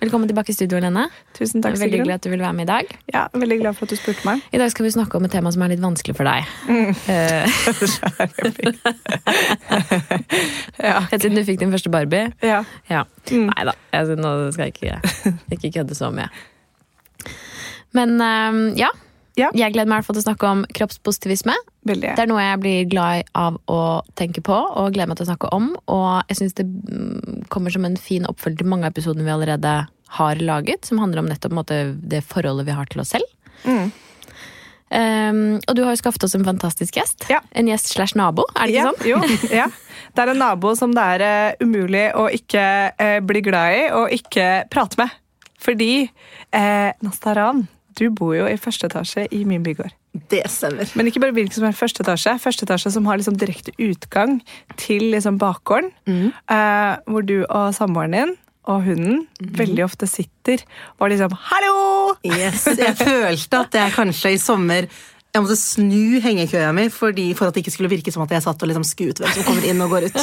Velkommen tilbake i studio, Lene. Tusen takk, Veldig hyggelig at du vil være med i dag. Ja, veldig glad for at du spurte meg. I dag skal vi snakke om et tema som er litt vanskelig for deg. Eh, Ja. siden du fikk din første Barbie. ja. Ja. Nei da, jeg, nå skal jeg ikke, ikke kødde så mye. Men eh, ja. Ja. Jeg gleder meg i hvert fall til å snakke om kroppspositivisme. Veldig. Det er noe jeg blir glad av å tenke på og gleder meg til å snakke om. Og jeg syns det mm, kommer som en fin oppfølger til mange av episodene vi allerede har laget, som handler om nettopp måte, det forholdet vi har til oss selv. Mm. Um, og du har jo skaffet oss en fantastisk gjest. Ja. En gjest slash nabo, er det ikke ja, sånn? Jo, ja. Det er en nabo som det er uh, umulig å ikke uh, bli glad i og ikke prate med. Fordi uh, Nastaran, du bor jo i første etasje i min bygård. Det stemmer. Men ikke bare hvilken som helst første etasje. Første etasje som har liksom direkte utgang til liksom bakgården. Eh, hvor du og samboeren din og hunden veldig ofte sitter og liksom Hallo! Yes, jeg følte at jeg kanskje i sommer jeg måtte snu hengekøya mi fordi, for at det ikke skulle virke som at jeg satt og liksom skuet hvem som kommer inn og går ut.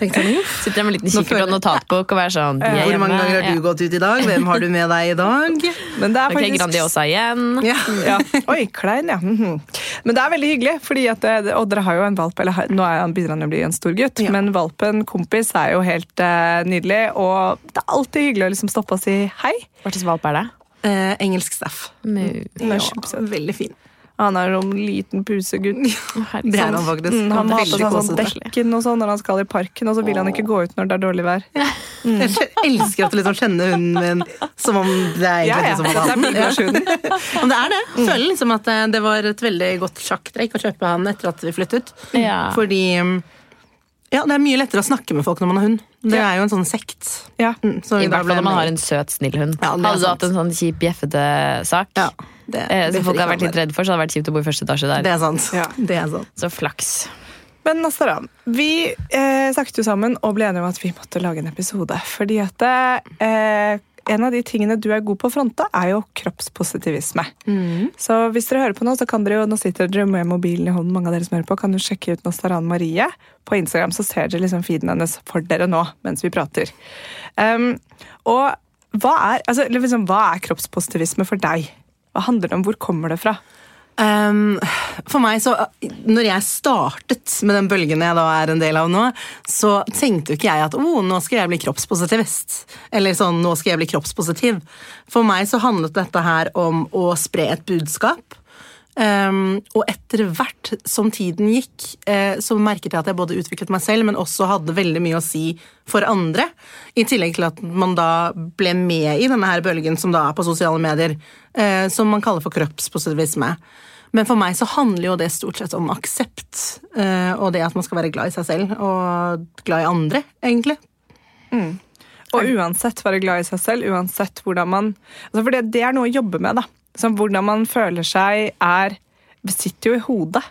Tenkte jeg, Sitter der med en liten kikkert og notatbok og være sånn er Hvor mange ganger har du gått ut i dag? Hvem har du med deg i dag? Men det er Ok, Grandiosa igjen. Ja. ja. Oi, klein, ja. Mhm. Men det er veldig hyggelig, fordi at, eh, og dere har jo en valp. Eller nå er han, begynner han å bli en stor gutt, Ja. men valpen kompis er jo helt uh, nydelig. Og det er alltid hyggelig å liksom stoppe og si hei. Hva slags valp er det? Eh, engelsk staff. Mm. Ja, veldig fin. Han er sånn liten pusegutt. Det er han faktisk. Mm, han må ha på seg sånn dekken og sånn når han skal i parken, og så vil han ikke gå ut når det er dårlig vær. Jeg elsker at du liksom kjenner hunden min som om det er Ja, egentlig ja, som det er han. Men det er det. Jeg føler liksom at eh, det var et veldig godt sjakktrekk å kjøpe han etter at vi flyttet. Ja. Fordi mm, ja, det er mye lettere å snakke med folk når man har hund. Det Ja. er jo en sånn sekt. Ja. Mm, så I hvert fall når man har en søt, snill hund. Ja, hadde du hatt en sånn kjip, bjeffete sak, ja, det, eh, som folk har vært litt redde for, så hadde det vært kjipt å bo i første etasje der. Det er sant. Ja. Det er sant. Så flaks. Men Nastaran, vi eh, snakket jo sammen og ble enige om at vi måtte lage en episode. Fordi at eh, en av de tingene du er god på å fronte, er jo kroppspositivisme. Så hvis dere hører på nå, så kan dere jo, nå sitter dere med mobilen i hånden, mange av dere som hører på, kan jo sjekke ut Nastaran Marie på Instagram, så ser dere liksom feeden hennes for dere nå mens vi prater. Um, og hva er, altså, liksom, hva er kroppspositivisme for deg? Hva handler det om? Hvor kommer det fra? Um, for meg, så Når jeg startet med den bølgen jeg da er en del av nå, så tenkte jo ikke jeg at oh, nå skal jeg bli kroppspositivist. Eller sånn, nå skal jeg bli kroppspositiv. For meg så handlet dette her om å spre et budskap. Um, og etter hvert som tiden gikk, uh, så merket jeg at jeg både utviklet meg selv, men også hadde veldig mye å si for andre. I tillegg til at man da ble med i denne her bølgen som da er på sosiale medier, uh, som man kaller for kroppspositivisme. Men for meg så handler jo det stort sett om aksept, uh, og det at man skal være glad i seg selv og glad i andre, egentlig. Og uansett være glad i seg selv, uansett hvordan man altså For det, det er noe å jobbe med, da. Så hvordan man føler seg, er sitter jo i hodet.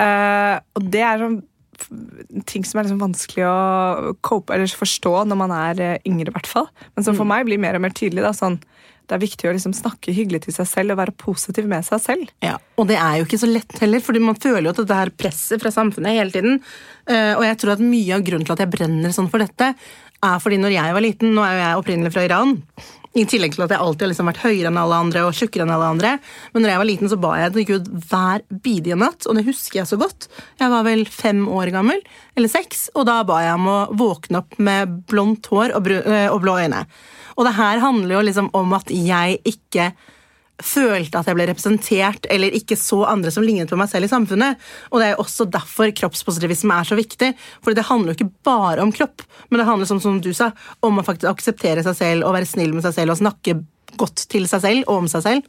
Uh, og det er sånn ting som er liksom vanskelig å cope, eller forstå når man er eh, yngre, i hvert fall. Men som for meg blir mer og mer tydelig. Da, sånn, det er viktig å liksom snakke hyggelig til seg selv og være positiv med seg selv. Ja, Og det er jo ikke så lett heller, fordi man føler jo at dette her presset fra samfunnet hele tiden. Eh, og jeg tror at mye av grunnen til at jeg brenner sånn for dette, er fordi når jeg var liten Nå er jo jeg opprinnelig fra Iran. I tillegg til at jeg alltid har liksom vært høyere enn alle andre og tjukkere enn alle andre. Men når jeg var liten, så ba jeg til Gud hver bidige natt, og det husker jeg så godt. Jeg var vel fem år gammel, eller seks, og da ba jeg om å våkne opp med blondt hår og, øh, og blå øyne. Og det her handler jo liksom om at jeg ikke følte at jeg ble representert, eller ikke så andre som lignet på meg selv i samfunnet. Og det er jo også derfor kroppspositivisme er så viktig. For det handler jo ikke bare om kropp, men det handler som, som du sa, om å faktisk akseptere seg selv og være snill med seg selv og snakke godt til seg selv og om seg selv.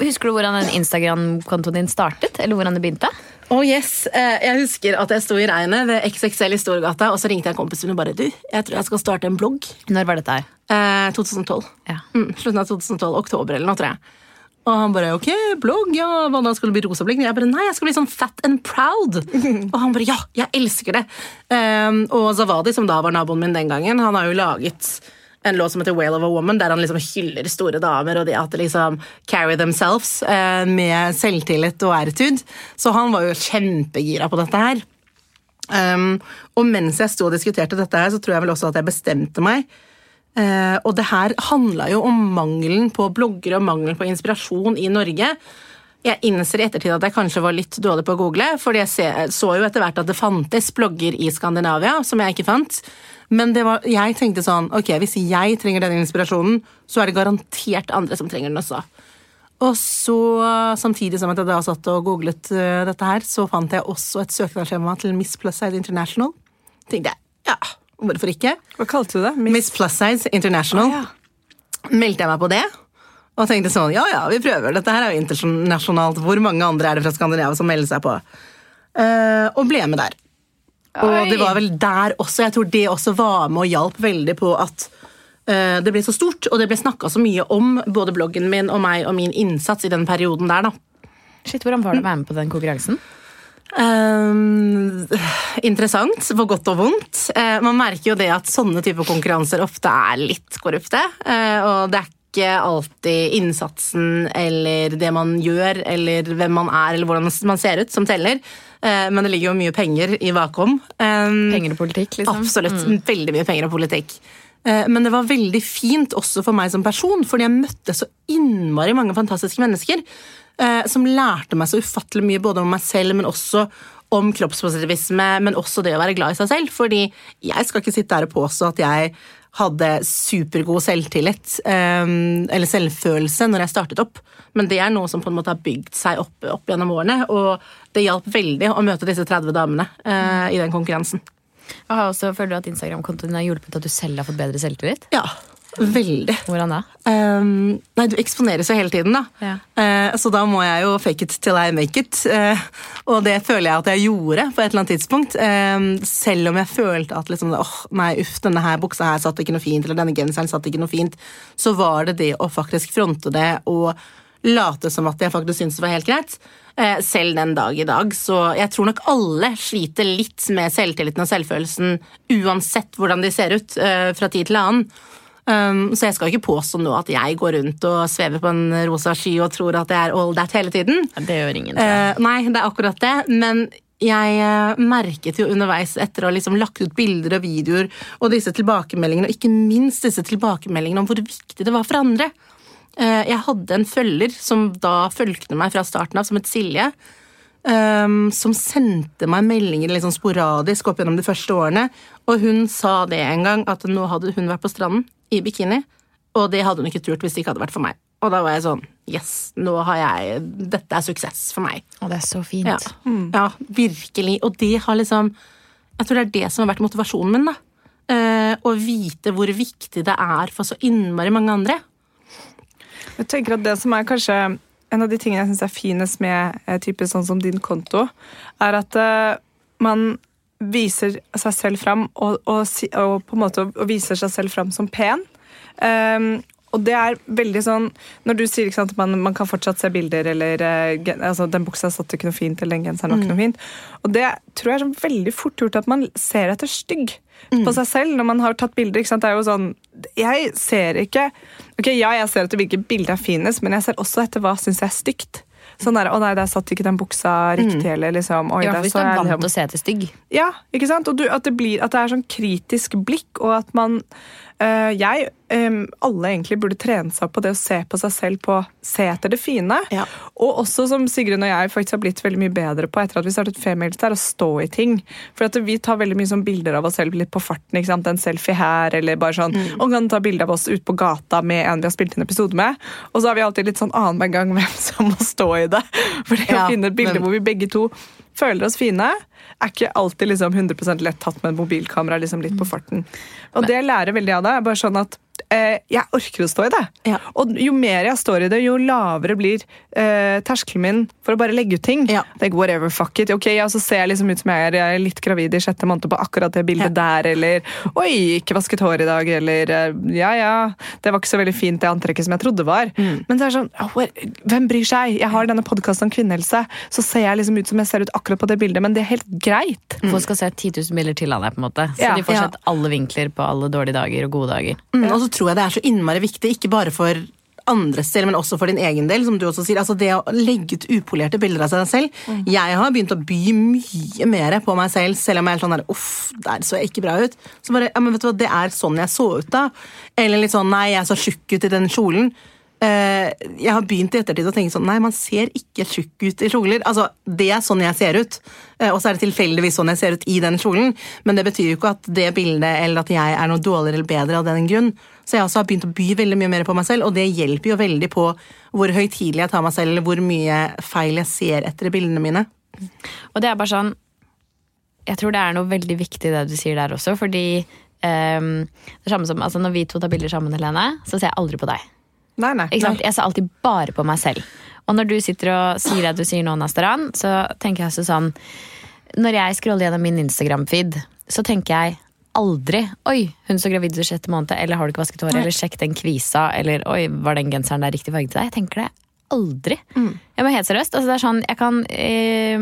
Husker du hvordan Instagram-kontoen din startet? Eller hvordan det begynte? Oh yes, eh, Jeg husker at jeg sto i regnet ved XXL i Storgata, og så ringte jeg kompisen min og bare du, jeg tror jeg skal starte en blogg. Når var dette her? Eh, 2012. Ja. Mm, slutten av 2012, oktober eller noe, tror jeg. Og han bare ok, blogg, ja, hva da skal det bli rosa blikk? Jeg bare nei, jeg skal bli sånn fat and proud. og han bare ja, jeg elsker det. Um, og Zavadi, som da var naboen min den gangen, han har jo laget en låt som heter Whale of a Woman, der han liksom hyller store damer og de at de liksom carry themselves eh, med selvtillit og attitude. Så han var jo kjempegira på dette her. Um, og mens jeg sto og diskuterte dette her, så tror jeg vel også at jeg bestemte meg. Uh, og det her handla jo om mangelen på bloggere og mangelen på inspirasjon i Norge. Jeg innser i ettertid at jeg kanskje var litt dårlig på å google, for jeg så jo etter hvert at det fantes blogger i Skandinavia som jeg ikke fant. Men det var, jeg tenkte sånn Ok, hvis jeg trenger denne inspirasjonen, så er det garantert andre som trenger den også. Og så, samtidig som at jeg da satt og googlet eh, dette her, så fant jeg også et søknadsskjema til Miss Plus Side International. Tenkte jeg, ja, hvorfor ikke? Hva kalte du det? Miss Plus Size International. ja. Meldte jeg meg på det. Og tenkte sånn, ja ja, vi prøver. Dette her er jo internasjonalt. Hvor mange andre er det fra Skandinavia som melder seg på? Uh, og ble med der. Og det var vel der også, jeg tror det også var med og hjalp veldig på at uh, det ble så stort, og det ble snakka så mye om både bloggen min og meg og min innsats i den perioden der, da. Shit, Hvordan var det å være med på den konkurransen? Ehm, interessant, på godt og vondt. Uh, man merker jo det at sånne typer konkurranser ofte er litt korrupte. Uh, og det er ikke alltid innsatsen eller det man gjør, eller hvem man er, eller hvordan man ser ut, som teller. Eh, men det ligger jo mye penger i vakuum. Um, Penger og politikk, liksom? Absolutt. Veldig mye penger og politikk. Eh, Men det var veldig fint også for meg som person, fordi jeg møtte så innmari mange fantastiske mennesker eh, som lærte meg så ufattelig mye både om meg selv, men også om kroppspositivisme, men også det å være glad i seg selv. Fordi jeg skal ikke sitte her og påstå at jeg hadde supergod selvtillit eh, eller selvfølelse når jeg startet opp, men det er noe som på en måte har bygd seg opp, opp gjennom årene, og det hjalp veldig å møte disse 30 damene eh, i den konkurransen. Og har også, føler du at Instagram-kontoen har hjulpet at du selv har fått bedre selvtillit? Ja, veldig. Hvordan da? Um, nei, du eksponeres jo hele tiden, da. Ja. Uh, så da må jeg jo fake it till I make it. Uh, og det føler jeg at jeg gjorde på et eller annet tidspunkt. Eh, selv om jeg følte at liksom, åh, nei, uff, denne her buksa her satt ikke noe fint, eller denne genseren satt ikke noe fint, så var det det å faktisk fronte det og late som at jeg faktisk syntes det var helt greit. Eh, selv den dag i dag. Så jeg tror nok alle sliter litt med selvtilliten og selvfølelsen uansett hvordan de ser ut fra tid til annen. Um, så jeg skal ikke påstå nå at jeg går rundt og svever på en rosa sky og tror at jeg er all that hele tiden. Det gjør ingen. Eh, nei, det er akkurat det. Men jeg eh, merket jo underveis etter å ha liksom lagt ut bilder og videoer og disse tilbakemeldingene, og ikke minst disse tilbakemeldingene om hvor viktig det var for andre. Eh, jeg hadde en følger som da fulgte meg fra starten av, som het Silje. ehm, som sendte meg meldinger sånn sporadisk opp gjennom de første årene. Og hun sa det en gang, at nå hadde hun vært på stranden i bikini. Og det hadde hun ikke turt hvis det ikke hadde vært for meg. Og da var jeg sånn Yes, nå har jeg Dette er suksess for meg. Og det er så fint. Ja, ja virkelig. Og det har liksom Jeg tror det er det som har vært motivasjonen min. da. Eh, å vite hvor viktig det er for så innmari mange andre. Jeg tenker at det som er kanskje en av de tingene jeg syns er finest med eh, type sånn som din konto, er at eh, man viser seg selv fram og, og, og på en måte viser seg selv fram som pen. Um, og det er veldig sånn Når du sier sant, at man, man kan fortsatt se bilder, eller eh, altså, den buksa satt ikke noe fint, eller den genseren var ikke noe fint. Og det tror jeg er sånn veldig fort gjort at man ser etter stygg på seg selv når man har tatt bilder. Det er jo sånn Jeg ser ikke Ok, ja, jeg ser etter hvilke bilder er finest, men jeg ser også etter hva syns jeg er stygt. Sånn der, 'Å nei, der satt ikke den buksa riktig', eller liksom Oi, der hvis så du er vant liksom til å se etter stygg. ja, ikke sant? Og du, at, det blir, at det er sånn kritisk blikk, og at man Jeg, øhm, alle egentlig burde trene seg opp på det å se på seg selv på Se etter det fine. Ja. Og også som Sigrun og jeg faktisk har blitt veldig mye bedre på etter at vi startet Females, er å stå i ting. For at vi tar veldig mye sånn bilder av oss selv litt på farten. ikke sant? En selfie her, eller bare sånn Og kan ta bilde av oss ute på gata med en vi har spilt inn episode med. Og så har vi alltid litt sånn annenhver gang hvem som må stå i det. For det Ja, å finne et bilde men- hvor vi begge to føler oss fine, er ikke alltid liksom 100% lett tatt med en mobilkamera liksom litt på farten. Og det jeg lærer veldig av det, er bare sånn at eh, jeg orker å stå i det. Ja. Og jo mer jeg står i det, jo lavere blir eh, terskelen min for å bare legge ut ting. Ja. Like, whatever, fuck it. Ok, ja, Så ser jeg liksom ut som jeg er, jeg er litt gravid i sjette måned på akkurat det bildet der, eller oi, ikke vasket hår i dag, eller eh, ja ja, det var ikke så veldig fint det antrekket som jeg trodde var. Mm. Men det er sånn, oh, hvem bryr seg? Jeg har denne podkasten om kvinnehelse, så ser jeg liksom ut som jeg ser ut akkurat på det bildet, men det er helt greit. Folk skal se 10 000 bilder til av deg, på en måte. Så Ja. de får Ja. sett alle vinkler på alle dårlige dager og gode dager. Mm, og så tror jeg det er så innmari viktig, ikke bare for andres del, men også for din egen del, som du også sier. Altså det å legge ut upolerte bilder av seg selv. Jeg har begynt å by mye mer på meg selv, selv om jeg er sånn der Uff, der så jeg ikke bra ut. Så bare, ja, men vet du hva, Det er sånn jeg så ut da. Eller litt sånn Nei, jeg så tjukk ut i den kjolen. Eh, jeg har begynt i ettertid å tenke sånn Nei, man ser ikke tjukk ut i kjoler. Altså, Det er sånn jeg ser ut. Eh, og så er det tilfeldigvis sånn jeg ser ut i den kjolen. Men det betyr jo ikke at det bildet eller at jeg er noe dårligere eller bedre av den grunn. Så jeg også har begynt å by veldig mye mer på meg selv, og det hjelper jo veldig på hvor høytidelig jeg tar meg selv, eller hvor mye feil jeg ser etter i bildene mine. Og det er bare sånn Jeg tror det er noe veldig viktig det du sier der også, fordi um, det samme som altså Når vi to tar bilder sammen, Helene, så ser jeg aldri på deg. Nei, nei. Ikke sant? Jeg ser alltid bare på meg selv. Og når du sitter og sier det du sier nå, Nastaran, så tenker jeg sånn Når jeg scroller gjennom min Instagram-feed, så tenker jeg aldri 'oi, hun så gravid ut i sjette måned', eller 'har du ikke vasket håret', eller 'sjekk den kvisa', eller 'oi, var den genseren der riktig farge til deg'? Jeg tenker det aldri. Jeg må helt seriøst. Altså, det er sånn, jeg kan eh,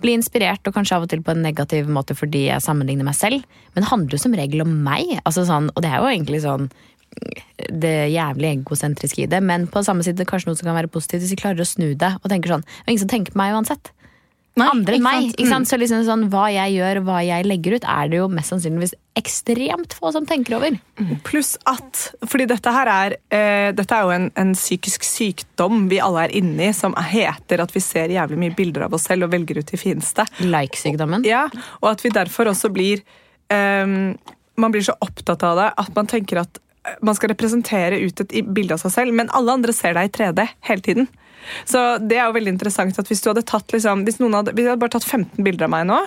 bli inspirert, og kanskje av og til på en negativ måte fordi jeg sammenligner meg selv, men det handler jo som regel om meg. Altså, sånn, og det er jo egentlig sånn det jævlig egosentriske i det, men på samme side kanskje noe som kan være positivt hvis vi klarer å snu det og tenker sånn Det er ingen som tenker på meg uansett. Nei, Andre enn meg. Ikke sant? Så liksom sånn, hva jeg gjør, hva jeg legger ut, er det jo mest sannsynligvis ekstremt få som tenker over. Pluss at Fordi dette her er eh, Dette er jo en, en psykisk sykdom vi alle er inni, som heter at vi ser jævlig mye bilder av oss selv og velger ut de fineste. Like-sykdommen. Ja, Og at vi derfor også blir eh, Man blir så opptatt av det at man tenker at man skal representere ut et bilde av seg selv, men alle andre ser deg i 3D hele tiden. Så det er jo veldig interessant at Hvis du hadde tatt liksom, hvis noen hadde, jeg hadde bare tatt 15 bilder av meg nå,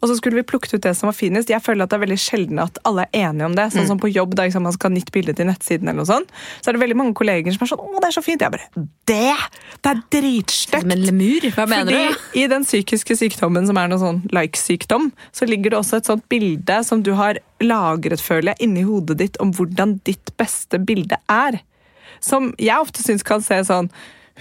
og så skulle vi plukket ut det som var finest Jeg føler at det er veldig sjelden at alle er enige om det. Sånn som på jobb, da liksom, man skal ha nytt bilde til nettsiden, eller noe sånt. Så er det veldig mange kolleger som er sånn 'Å, det er så fint.' Jeg bare 'Det! Det er dritstygt!' Men lemur, hva mener Fordi du? i den psykiske sykdommen som er noe sånn like-sykdom, så ligger det også et sånt bilde som du har lagret, føler jeg, inni hodet ditt om hvordan ditt beste bilde er. Som jeg ofte syns kan se sånn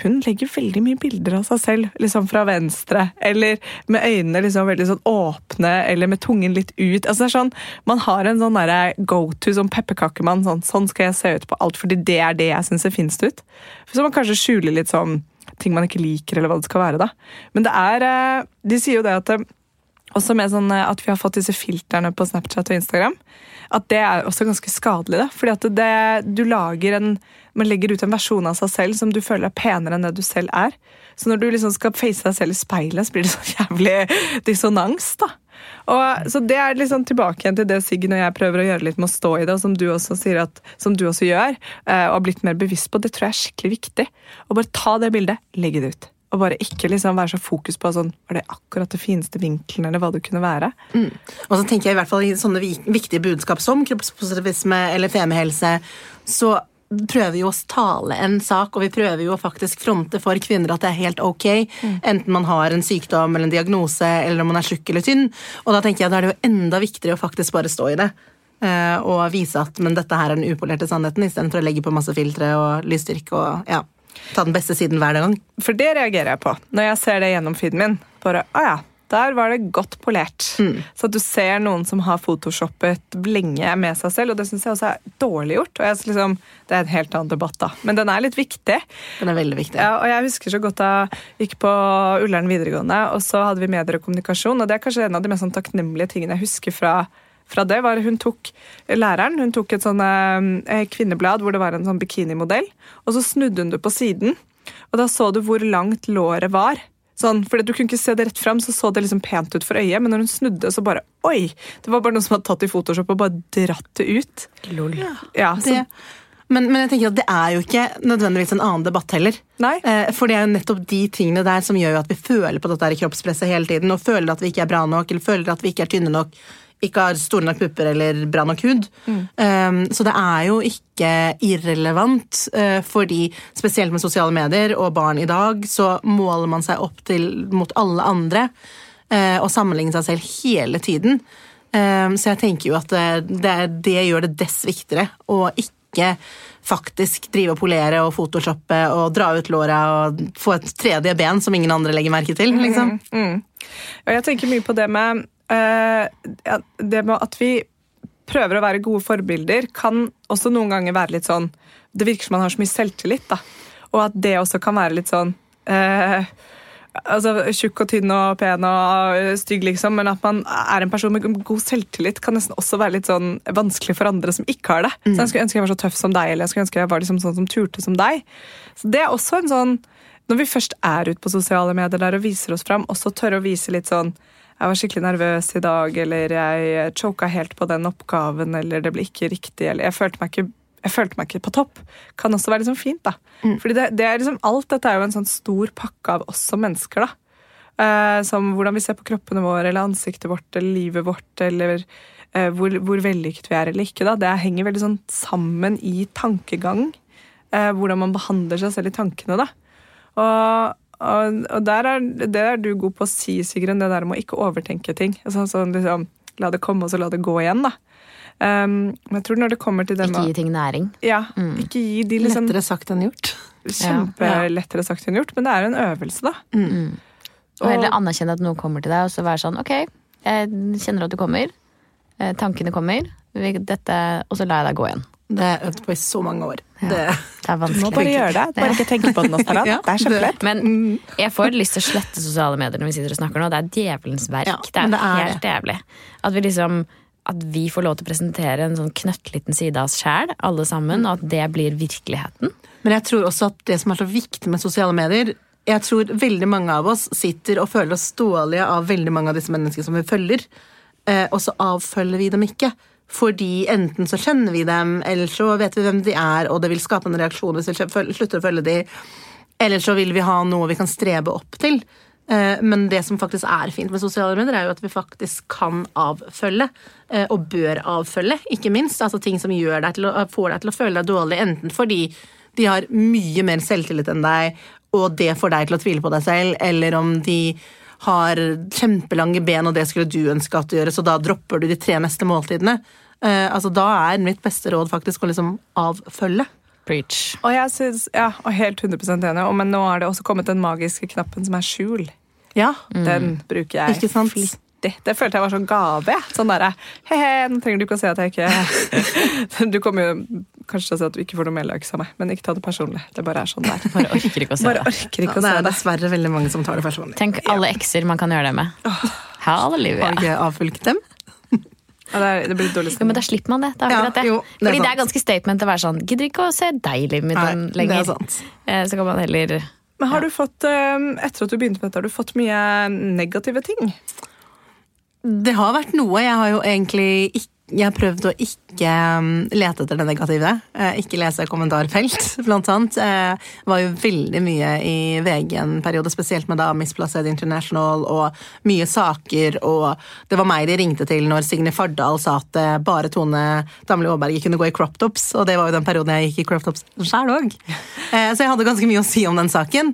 hun legger veldig mye bilder av seg selv liksom fra venstre, eller med øynene liksom veldig sånn åpne, eller med tungen litt ut. Altså det er sånn, Man har en sånn derre go-to som pepperkakemann. Sånn, sånn skal jeg se ut på alt, fordi det er det jeg syns ser finest ut. Så man kanskje skjuler litt sånn ting man ikke liker, eller hva det skal være. da. Men det er eh, De sier jo det at eh, også med sånn eh, at vi har fått disse filterne på Snapchat og Instagram, at det er også ganske skadelig. da. Fordi at det, du lager en, man legger ut en versjon av seg selv som du føler er penere enn det du selv er. Så når du liksom skal face deg selv i speilet, så blir det sånn jævlig dissonans. da. Og, så det er liksom tilbake igjen til det Siggen og jeg prøver å gjøre litt med å stå i det, og som du også at, som du også gjør, eh, og har blitt mer bevisst på. Det tror jeg er skikkelig viktig. Å bare ta det bildet, legge det ut. Og bare ikke liksom være så fokus på sånn, var det akkurat det fineste vinkelen, eller hva det kunne være. Og så tenker jeg i hvert fall i sånne viktige budskap som kroppspositivisme eller femihelse, så prøver jo å tale en sak, og vi prøver jo å faktisk fronte for kvinner at det er helt ok, enten man har en sykdom eller en diagnose, eller om man er tjukk eller tynn. Og da tenker jeg da er det jo enda viktigere å faktisk bare stå i det. eh, og vise at men dette her er den upolerte sannheten, istedenfor å legge på masse filtre og lysstyrke og ja, ta den beste siden hver gang. For det reagerer jeg på når jeg ser det gjennom feeden min. Bare, å ja, der var det godt polert. Så at du ser noen som har photoshoppet lenge med seg selv, og det syns jeg også er dårlig gjort. Og jeg, liksom, det er en helt annen debatt, da. Men den er litt viktig. Den er veldig viktig. Ja, og jeg husker så godt da jeg gikk på Ullern videregående, og så hadde vi medier og kommunikasjon, og det er kanskje en av de mest sånn takknemlige tingene jeg husker fra fra det var Hun tok læreren hun tok et sånn eh, kvinneblad hvor det var en sånn bikinimodell, og så snudde hun det på siden. Og da så du hvor langt låret var. Sånn, fordi Du kunne ikke se det rett fram, så så det liksom pent ut for øyet, men når hun snudde, så bare Oi! Det var bare noen som hadde tatt i Photoshop og bare dratt det ut. Ja, så, Det, men, men jeg tenker at det er jo ikke nødvendigvis en annen debatt heller. Nei. Eh, For det er jo nettopp de tingene der som gjør jo at vi føler på dette her kroppspresset hele tiden, og føler at vi ikke er bra nok, eller føler at vi ikke er tynne nok, ikke har store nok pupper eller bra nok hud. Um, så det er jo ikke irrelevant, uh, fordi spesielt med sosiale medier og barn i dag, så måler man seg opp til mot alle andre uh, og sammenligner seg selv hele tiden. Um, så jeg tenker jo at det, det, det gjør det dess viktigere å ikke faktisk drive og polere og photoshoppe og dra ut låra og få et tredje ben som ingen andre legger merke til. liksom. Og jeg tenker mye på det med, eh, det med at vi prøver å være gode forbilder, kan også noen ganger være litt sånn Det virker som man har så mye selvtillit, da. Og at det også kan være litt sånn eh, altså Tjukk og tynn og pen og eh, stygg, liksom, men at man er en person med god selvtillit, kan nesten også være litt sånn vanskelig for andre som ikke har det. Så Jeg skulle ønske jeg var så tøff som deg, eller jeg skulle ønske jeg var liksom sånn som turte som deg. Så det er også en sånn Når vi først er ute på sosiale medier der og viser oss fram, også tørre å vise litt sånn jeg var skikkelig nervøs i dag, eller jeg choka helt på den oppgaven, eller det ble ikke riktig, eller jeg følte meg ikke, jeg følte meg ikke på topp. Kan også være liksom fint, da. Fordi det, det er liksom, alt dette er jo en sånn stor pakke av oss som mennesker, da. Eh, som hvordan vi ser på kroppene våre, eller ansiktet vårt, eller livet vårt, eller eh, hvor, hvor vellykket vi er eller ikke. da. Det henger veldig sånn sammen i tankegang. Eh, hvordan man behandler seg selv i tankene, da. Og, og, og der er, det er du god på å si, Sigrun, det der med å ikke overtenke ting. Altså, sånn liksom, La det komme, og så la det gå igjen, da. Um, men jeg tror når det kommer til det Ikke gi ting næring. ja, Ikke gi de liksom Lettere sagt enn gjort. Kjempelettere sagt enn gjort, men det er en øvelse, da. Og heller anerkjenne at noe kommer til deg, og så være sånn ok, jeg kjenner at du kommer. eh, Tankene kommer. Dette, og så lar jeg deg gå igjen. Det har jeg øvd på i så mange år. Det, Det er Du må bare gjøre det. Bare ikke tenke på det nå, Sara. Ja, Det er kjempelett. Men jeg får lyst til å slette sosiale medier når vi sitter og snakker nå. Det er djevelens verk. Ja, det er, det er helt jævlig. At vi liksom at vi får lov til å presentere en sånn knøttliten side av oss sjæl, alle sammen, og at det blir virkeligheten. Men jeg tror også at det som er så viktig med sosiale medier Jeg tror veldig mange av oss sitter og føler oss dårlige av veldig mange av disse menneskene som vi følger, eh, og så avfølger vi dem ikke. Fordi enten så kjenner vi dem, eller så vet vi hvem de er, og det vil skape en reaksjon hvis vi slutter å følge dem. Eller så vil vi ha noe vi kan strebe opp til. Eh, Men det som faktisk er fint med sosiale medier, er jo at vi faktisk kan avfølge. eh, Og bør avfølge, ikke minst. Altså ting som gjør deg til å, får deg til å føle deg dårlig, enten fordi de har mye mer selvtillit enn deg, og det får deg til å tvile på deg selv, eller om de har kjempelange ben, og det skulle du ønske at du gjør, så da dropper du de tre neste måltidene. Uh, altså Da er mitt beste råd faktisk å liksom avfølge. Preach. Og jeg synes, ja, og helt 100 enig, og men nå har det også kommet den magiske knappen som er skjul. Ja. Den bruker jeg Ikke flittig. Det følte jeg var sånn gave. Sånn derre He-he, nå trenger du ikke å si at jeg ikke Du kommer jo kanskje til å si at du ikke får noe mer likes av meg, men ikke ta det personlig. Det bare er sånn der. Bare orker ikke å se Bare det. orker Ja, ikke å det se er det. dessverre veldig mange som tar det personlig. Tenk alle ekser man kan gjøre det med. Halleluja. Har jeg avfulgt dem? Ja, det, er, det blir dårlig Jo, men da slipper man det. det, er Ja, det. jo, det er Fordi det er ganske statement å være sånn Gidder ikke å se deg i livet mitt Nei, om- det lenger. er sant. Eh, Så kan man heller Men har du fått, eh, etter at du begynte med dette, har du fått mye negative ting? Det har vært noe. Jeg har jo egentlig ikke jeg har prøvd å ikke um, lete etter det negative. Eh, ikke lese kommentarfelt, blant annet. Jeg var jo veldig mye i VG en periode, spesielt med da Misplassed International og mye saker. Og det var meg de ringte til når Signe Fardal sa at eh, bare Tone Damli Aaberge kunne gå i crop tops, og det var jo den perioden jeg gikk i crop tops sjæl òg. Eh, så jeg hadde ganske mye å si om den saken.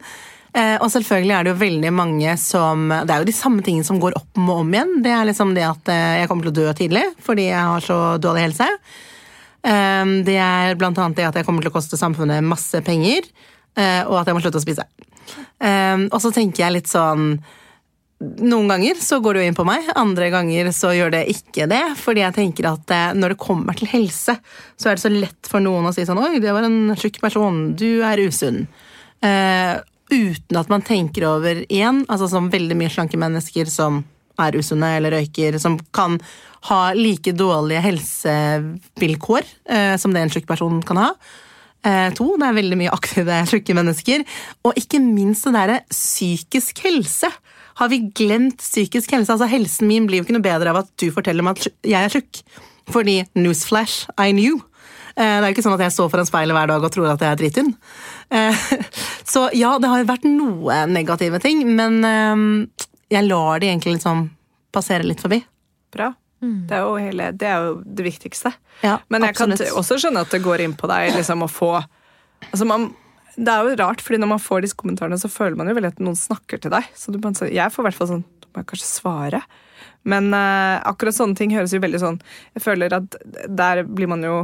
Eh, og selvfølgelig er det jo veldig mange som Det er jo de samme tingene som går opp og om igjen. Det er liksom det at eh, jeg kommer til å dø tidlig fordi jeg har så dårlig helse. Eh, det er blant annet det at jeg kommer til å koste samfunnet masse penger, og at jeg må slutte å spise. Og så tenker jeg litt sånn noen ganger så går det jo inn på meg, andre ganger så gjør det ikke det. Fordi jeg tenker at når det kommer til helse, så er det så lett for noen å si sånn Oi, det var en tjukk person. Du er usunn. Eh, uten at man tenker over igjen, altså som veldig mye slanke mennesker som er usunne eller røyker, som kan ha like dårlige helsevilkår eh, som det en tjukk person kan ha. Eh, to, det er veldig mye aktive tjukke mennesker. Og ikke minst det derre psykisk helse. Har vi glemt psykisk helse? Altså Helsen min blir jo ikke noe bedre av at du forteller meg at jeg er tjukk. Fordi newsflash, I knew. Eh, Det er jo ikke sånn at jeg står foran speilet hver dag og tror at jeg er drittynn. Eh, Så ja, det har jo vært noe negative ting, men eh, jeg lar det egentlig liksom passere litt forbi. Bra. Det er jo, hele, det, er jo det viktigste. Ja, Men jeg kan absolutt. kan også skjønne at det går inn på deg liksom å få altså man, Det er jo rart, fordi når man får disse kommentarene, så føler man jo veldig at noen snakker til deg. Så du, jeg får i hvert fall sånn Da må jeg kanskje svare. Men uh, akkurat sånne ting høres jo veldig sånn Jeg føler at der blir man jo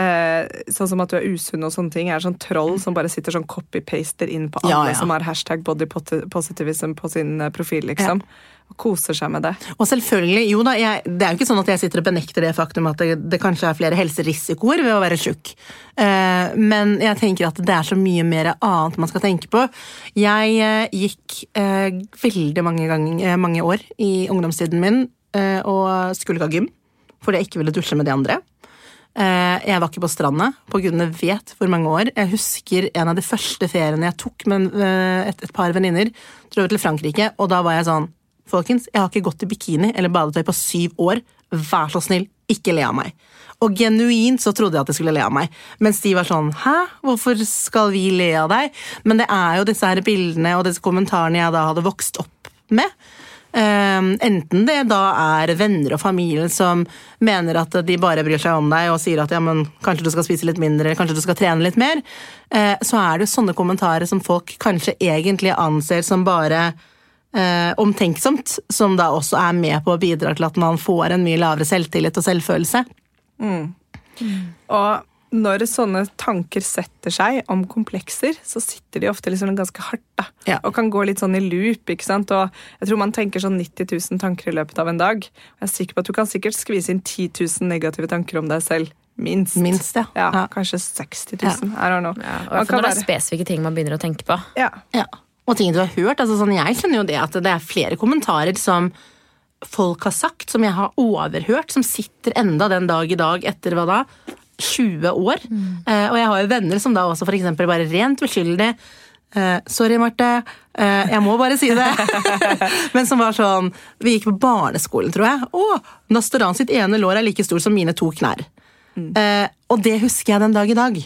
eh, Sånn som at du er usunn og sånne ting, er sånn troll som bare sitter sånn copy-paster inn på alle Ja, ja. som har hashtag body positivism på sin eh, profil, liksom. Og koser seg med det. Og selvfølgelig, jo da, jeg, det er jo ikke sånn at jeg sitter og benekter det faktum at det, det kanskje er flere helserisikoer ved å være tjukk. Eh, men jeg tenker at det er så mye mer annet man skal tenke på. Jeg eh, gikk eh, veldig mange, gang, eh, mange år i ungdomstiden min eh, og skulle ikke ha gym fordi jeg ikke ville dusje med de andre. Eh, Jeg var ikke på stranda på gudene vet hvor mange år. Jeg husker en av de første feriene jeg tok med eh, et, et par venninner. Dro til Frankrike, og da var jeg sånn Folkens, jeg har ikke gått i bikini eller badetøy på syv år. Vær så snill, ikke le av meg. Og genuint så trodde jeg at de skulle le av meg. Mens de var sånn Hæ, hvorfor skal vi le av deg? Men det er jo disse her bildene og disse kommentarene jeg da hadde vokst opp med. Um, enten det da er venner og familie som mener at de bare bryr seg om deg og sier at ja, men kanskje du skal spise litt mindre, eller kanskje du skal trene litt mer, eh, så er det jo sånne kommentarer som folk kanskje egentlig anser som bare eh, omtenksomt, som da også er med på å bidra til at man får en mye lavere selvtillit og selvfølelse. Og når sånne tanker setter seg om komplekser, så sitter de ofte liksom ganske hardt. da. Ja. Og kan gå litt sånn i loop. ikke sant? Og jeg tror man tenker sånn 90 000 tanker i løpet av en dag. Og jeg er sikker på at Du kan sikkert skvise inn 10 000 negative tanker om deg selv. Minst. Minst, ja. Ja, Ja. Kanskje 60 000. I don't know. Ja, og når det er spesifikke ting man begynner å tenke på. ja. Ja. Og ting du har hørt. altså sånn, Jeg kjenner jo det at det er flere kommentarer som folk har sagt, som jeg har overhørt, som sitter enda den dag i dag etter hva da? 20 år. Eh, og jeg har jo venner som da også eksempel bare rent uskyldig eh, Sorry, Marte. eh, jeg må bare si det. Men som var sånn Vi gikk på barneskolen, tror jeg. Å, Nastoran sitt ene lår er like stor som mine to knær. Eh, og det husker jeg den dag i dag.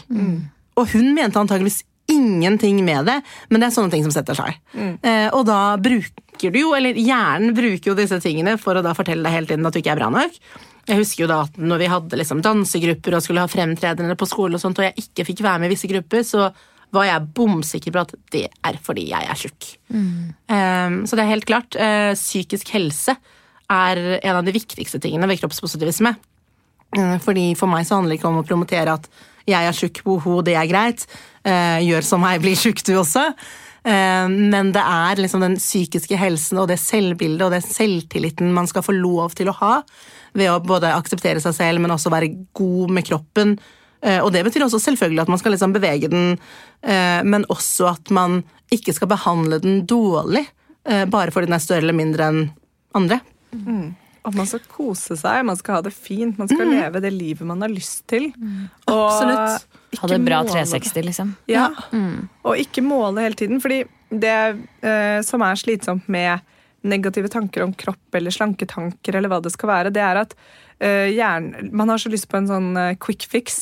Og hun mente antageligvis ingenting med det, men det er sånne ting som setter seg. Eh, og da bruker du jo, eller hjernen bruker jo disse tingene for å da fortelle deg hele tiden at du ikke er bra nok. Jeg husker jo da at når vi hadde liksom dansegrupper og skulle ha fremtredende på skole, og sånt, og jeg ikke fikk være med i visse grupper, så var jeg bomsikker på at det er fordi jeg er tjukk. Eh, så det er helt klart. Uh, psykisk helse er en av de viktigste tingene ved kroppspositivisme. Uh, Fordi For meg så handler det ikke om å promotere at jeg er tjukk, boho, det er greit. Uh, gjør som meg, bli tjukk du også. Eh, men det er liksom den psykiske helsen og det selvbildet og det selvtilliten man skal få lov til å ha ved å både akseptere seg selv, men også være god med kroppen. Eh, og det betyr også selvfølgelig at man skal liksom bevege den, eh, men også at man ikke skal behandle den dårlig bare fordi den er større eller mindre enn andre. At man skal kose seg, man skal ha det fint, man skal leve det livet man har lyst til. Mm. Absolutt. Ikke Hadde det bra måle det. 360, liksom. Ja, og ikke måle hele tiden. Fordi det eh, som er slitsomt med negative tanker om kropp eller slanketanker, eller hva det skal være, det er at eh, hjernen Man har så lyst på en sånn eh, quick fix.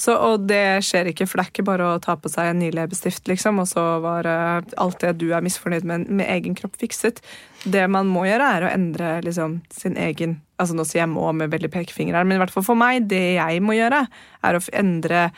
Så, og det skjer ikke, for det er ikke bare å ta på seg en ny leppestift, liksom, og så var eh, alt det du er misfornøyd med, med egen kropp fikset. Det man må gjøre, er å endre liksom, sin egen altså Nå sier jeg 'må' med veldig pekefinger her, men i hvert fall for meg, det jeg må gjøre, er å endre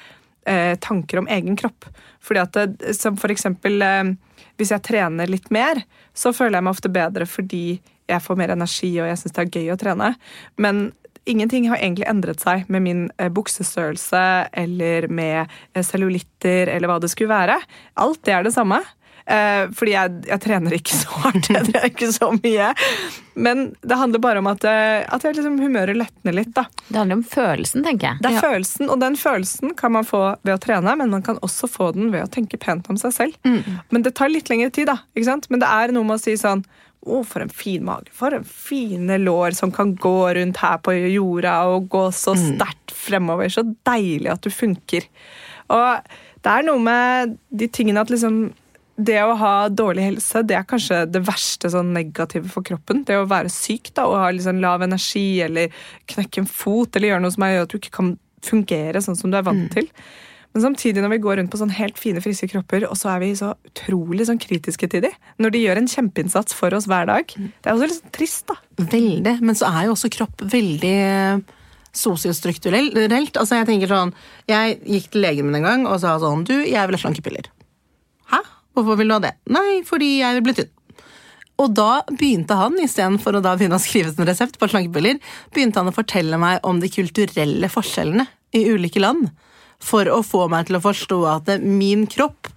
eh, tanker om egen kropp. Fordi at det, som for eksempel eh, hvis jeg trener litt mer, så føler jeg meg ofte bedre fordi jeg får mer energi og jeg syns det er gøy å trene. Men ingenting har egentlig endret seg med min eh, buksestørrelse eller med eh, cellulitter eller hva det skulle være. Alt det er det samme. Eh, fordi jeg, jeg trener ikke så hardt, jeg trener ikke så mye. Men det handler bare om at, eh, at jeg liksom humøret letner litt. da. Det handler om følelsen, tenker jeg. Det er følelsen, og den følelsen kan man få ved å trene, men man kan også få den ved å tenke pent om seg selv. Men det tar litt lengre tid, da. ikke sant? Men det er noe med å si sånn å, for en fin mage. For en fine lår som kan gå rundt her på jorda og gå så sterkt fremover. Så deilig at du funker. Og det er noe med de tingene at liksom det å ha dårlig helse det er kanskje det verste sånn negative for kroppen. Det å være syk da, og ha liksom lav energi eller knekke en fot eller gjøre noe som gjør at du ikke kan fungere sånn som du er vant til. Men samtidig når vi går rundt på sånn helt fine, friske kropper, og så er vi så utrolig sånn kritiske til dem, når de gjør en kjempeinnsats for oss hver dag, det er også litt sånn trist, da. Veldig. Men så er jo også kropp veldig sosiostrukturelt. Altså Jeg tenker sånn Jeg gikk til legen min en gang og sa sånn Du, jeg vil ha slankepiller. Hvorfor vil du ha det? Nei, fordi jeg bli tynn. Og da begynte han, istedenfor å da begynne å skrive en resept på slankepiller, begynte han å fortelle meg om de kulturelle forskjellene i ulike land. For å få meg til å forstå at min kropp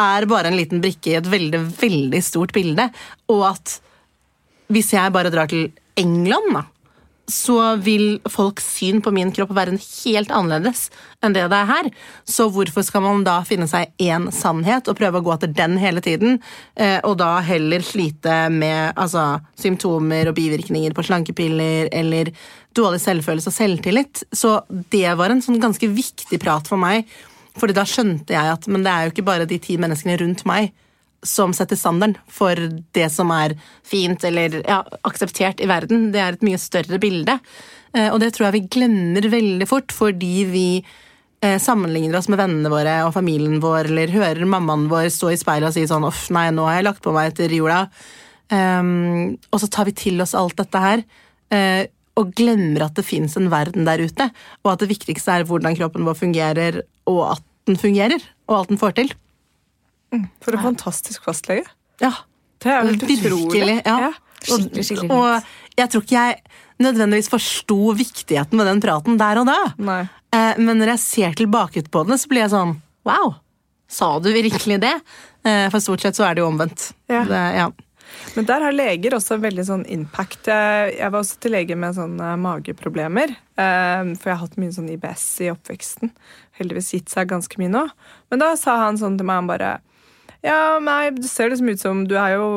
er bare en liten brikke i et veldig, veldig stort bilde. Og at hvis jeg bare drar til England, da, så vil folks syn på min kropp være en helt annerledes enn det det er her. Så hvorfor skal man da finne seg én sannhet og prøve å gå etter den hele tiden, eh, og da heller slite med altså, symptomer og bivirkninger på slankepiller eller dårlig selvfølelse og selvtillit? Så det var en sånn ganske viktig prat for meg, fordi da skjønte jeg at men det er jo ikke bare de ti menneskene rundt meg som setter standarden for det som er fint eller ja, akseptert i verden. Det er et mye større bilde. Eh, Og det tror jeg vi glemmer veldig fort, fordi vi eh, sammenligner oss med vennene våre og familien vår, eller hører mammaen vår stå i speilet og si sånn 'uff, nei, nå har jeg lagt på meg etter jula'. Um, og så tar vi til oss alt dette her. Uh, og glemmer at det fins en verden der ute, og at det viktigste er hvordan kroppen vår fungerer, og at den fungerer, og alt den får til. For en fantastisk fastlege. Ja, Det er helt utrolig. Ja. Skikkelig, skikkelig Og, jeg tror ikke jeg nødvendigvis forsto viktigheten med den praten der og da. Nei. Eh, Men når jeg ser tilbake på den, så blir jeg sånn Wow! Sa du virkelig det? Eh, For stort sett så er det jo omvendt. Ja. Det, ja. Men der har leger også veldig sånn impact. Jeg, jeg var også til lege med sånne mageproblemer. eh, For jeg har hatt mye sånn IBS i oppveksten. Heldigvis gitt seg ganske mye nå. Men da sa han sånn til meg, han bare Ja, nei, det ser liksom ut som du er jo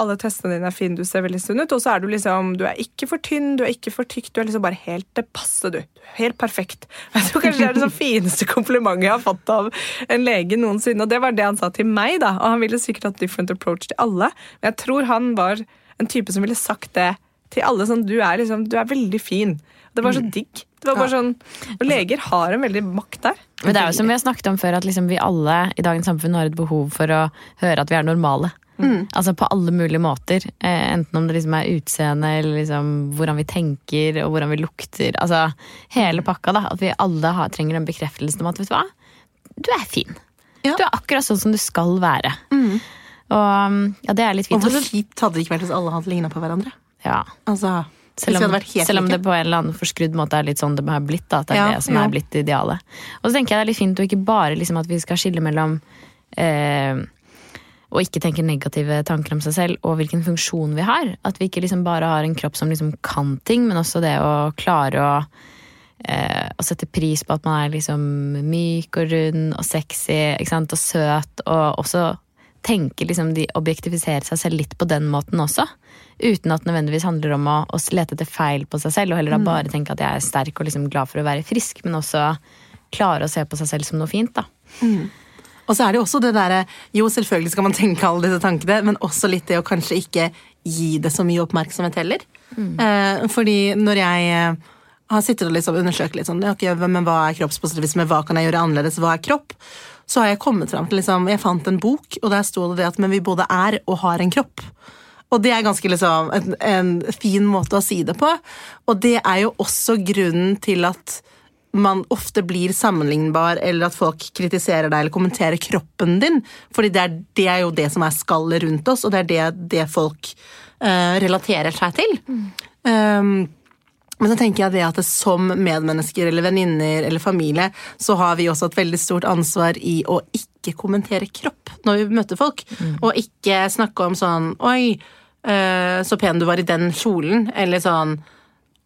Alle testene dine er fine, du ser veldig sunn ut. Og så er du liksom Du er ikke for tynn, du er ikke for tykk, du er liksom bare helt det passe, du. Du Helt perfekt. Jeg tror kanskje det er det sånn fineste komplimentet jeg har fått av en lege noensinne. Og det var det han sa til meg, da. Og han ville sikkert hatt different approach til alle. Men jeg tror han var en type som ville sagt det til alle. Sånn, du er liksom, du er veldig fin. Det var så digg. Det var bare sånn, og Leger har en veldig makt der. Men det er jo som vi har snakket om før, at liksom vi alle i dagens samfunn har et behov for å høre at vi er normale. Altså på alle mulige måter. Eh, enten om det liksom er utseende, eller liksom hvordan vi tenker og hvordan vi lukter. Altså hele pakka, da. At vi alle har, trenger den bekreftelsen om at vet du hva, du er fin. Ja. Du er akkurat sånn som du skal være. Og ja, det er litt fint. Og hvor kjipt hadde det ikke vært hvis alle hadde ligna på hverandre? Ja. Altså, Selv om, selv om det på en eller annen forskrudd måte er litt sånn det har blitt. Da, at det er Ja, det som ja. er blitt idealet. Og så tenker jeg det er litt fint å ikke bare liksom at vi skal skille mellom eh, å ikke tenke negative tanker om seg selv og hvilken funksjon vi har. At vi ikke liksom bare har en kropp som liksom kan ting, men også det å klare å eh, å sette pris på at man er liksom myk og rund og sexy og søt, og også tenke liksom de objektifiserer seg selv litt på den måten også. Uten at det nødvendigvis handler om å, å lete etter feil på seg selv, og heller da bare tenke at jeg er sterk og liksom glad for å være frisk, men også klare å se på seg selv som noe fint. da. Og så er det jo også det derre Jo, selvfølgelig skal man tenke alle disse tankene, men også litt det å kanskje ikke gi det så mye oppmerksomhet heller. Eh, fordi når jeg eh, har sittet og liksom undersøkt litt sånn okay, ok, men hva er kroppspositivisme, hva kan jeg gjøre annerledes, hva er kropp? Så har jeg kommet fram til liksom Jeg fant en bok, og der sto det det at men vi både er og har en kropp. Og det er ganske liksom en, en fin måte å si det på. Og det er jo også grunnen til at man ofte blir sammenlignbar, eller at folk kritiserer deg eller kommenterer kroppen din. Fordi det er, det er jo det som er skallet rundt oss, og det er det, det folk uh, relaterer seg til. Um, men så tenker jeg det at det som medmennesker eller venninner eller familie, så har vi også et veldig stort ansvar i å ikke kommentere kropp når vi møter folk. Og ikke snakke om sånn Oi, eh, så pen du var i den kjolen. Eller sånn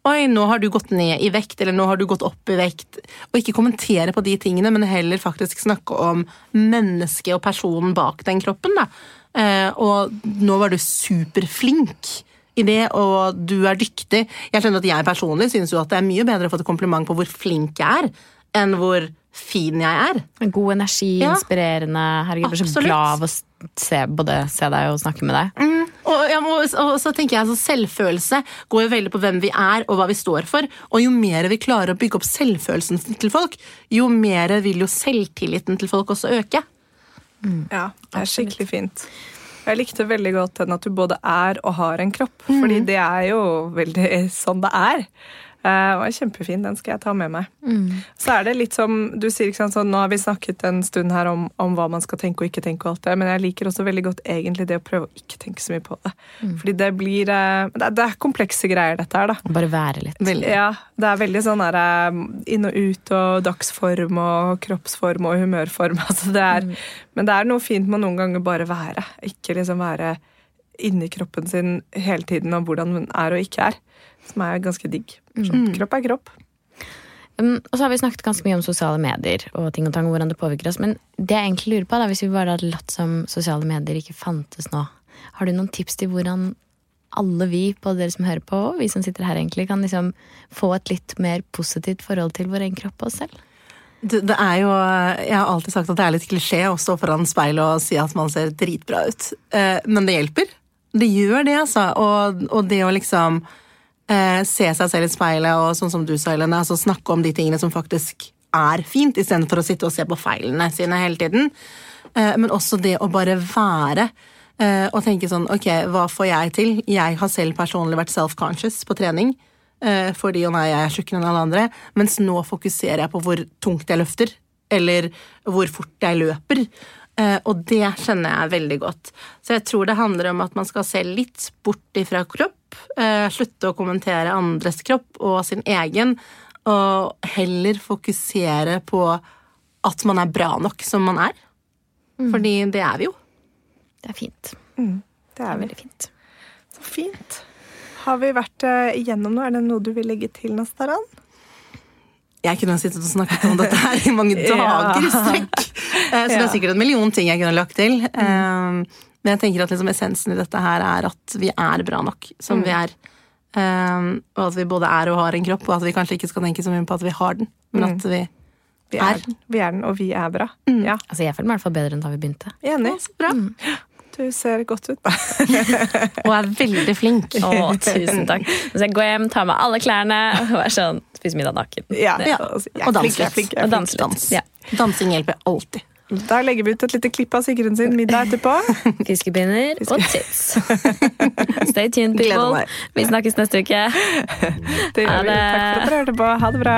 Oi, nå har du gått ned i vekt, eller nå har du gått opp i vekt. Og ikke kommentere på de tingene, men heller faktisk snakke om mennesket og personen bak den kroppen. Da. Eh, og nå var du superflink i det, og du er dyktig. Jeg skjønner at jeg personlig synes jo at det er mye bedre å få et kompliment på hvor flink jeg er, enn hvor fin jeg er. God energi, Ja. inspirerende. Herregud, jeg blir så glad av å se, både se deg og snakke med deg. Og, ja, og, og så tenker jeg altså, Selvfølelse går jo veldig på hvem vi er og hva vi står for. Og jo mer vi klarer å bygge opp selvfølelsen til folk, jo mer vil jo selvtilliten til folk også øke. Ja, det er skikkelig fint. Jeg likte veldig godt den at du både er og har en kropp. Fordi det er jo veldig sånn det er. Eh, og er kjempefin. Den skal jeg ta med meg. Så er det litt som du sier, sant, sånn, nå har vi snakket en stund her om, om hva man skal tenke og ikke tenke, og alt det, men jeg liker også veldig godt egentlig det å prøve å ikke tenke så mye på det. Fordi det blir eh, det, er, det er komplekse greier, dette her, da. Bare være litt. Ja, det er veldig sånn der, eh, inn og ut og dagsform og kroppsform og humørform. Altså det er, Men det er noe fint med å noen ganger bare være. Ikke liksom være inni kroppen sin hele tiden om hvordan hun er og ikke er. Som er ganske digg. Sånn, Kropp er kropp. Um, og så har vi snakket ganske mye om sosiale medier og ting og tang, hvordan det påvirker oss. Men det jeg egentlig lurer på, da, hvis vi bare hadde latt som sosiale medier ikke fantes nå, har du noen tips til hvordan alle vi, både dere som hører på, og vi som sitter her, egentlig kan liksom få et litt mer positivt forhold til vår egen kropp og oss selv? Det, det er jo, Jeg har alltid sagt at det er litt klisjé å stå foran speilet og si at man ser dritbra ut. Eh, men det hjelper. Det gjør det, altså. Og, og det å liksom eh, se seg selv i speilet og sånn som du sa, Helene, altså snakke om de tingene som faktisk er fint, istedenfor å sitte og se på feilene sine hele tiden. Eh, men også det å bare være. eh, og tenke sånn Ok, hva får jeg til? Jeg har selv personlig vært self-conscious på trening. eh, fordi å nei, jeg er tjukkere enn alle andre. Mens nå fokuserer jeg på hvor tungt jeg løfter. Eller hvor fort jeg løper. Eh, og det kjenner jeg veldig godt. Så jeg tror det handler om at man skal se litt bort ifra kropp. eh, slutte å kommentere andres kropp og sin egen. Og heller fokusere på at man er bra nok som man er. Fordi det er vi jo. Det er fint. Det Det er er veldig fint. Så fint. Har vi vært eh, igjennom noe? Er det noe du vil legge til, Nastaran? Jeg kunne ha sittet og snakket om dette her i mange dager i strekk. Eh, Så det er sikkert en million ting jeg kunne lagt til. Eh, Men jeg tenker at liksom essensen i dette her er at vi er bra nok som vi er. Eh, Og at vi både er og har en kropp, og at vi kanskje ikke skal tenke så mye på at vi har den, men at vi Vi er, den. vi er den, og vi er bra. Ja, Altså, jeg føler meg i hvert fall bedre enn da vi begynte. Enig. Ja, bra. Du ser godt ut. Og er veldig flink. Å, tusen takk. Så jeg går hjem, tar med alle klærne og er sånn, spiser middag naken. Ja, Ja, altså, jeg er og flink, jeg er flink, jeg er Og flink. danse litt. Dans. Ja. Dansing hjelper alltid. Da legger vi ut et lite klipp av Sigrun sin middag etterpå. Fiskepinner og tits. Stay tuned, people. Vi snakkes neste uke. Det Ha gjør vi. Takk for at dere hørte på. Ha det bra.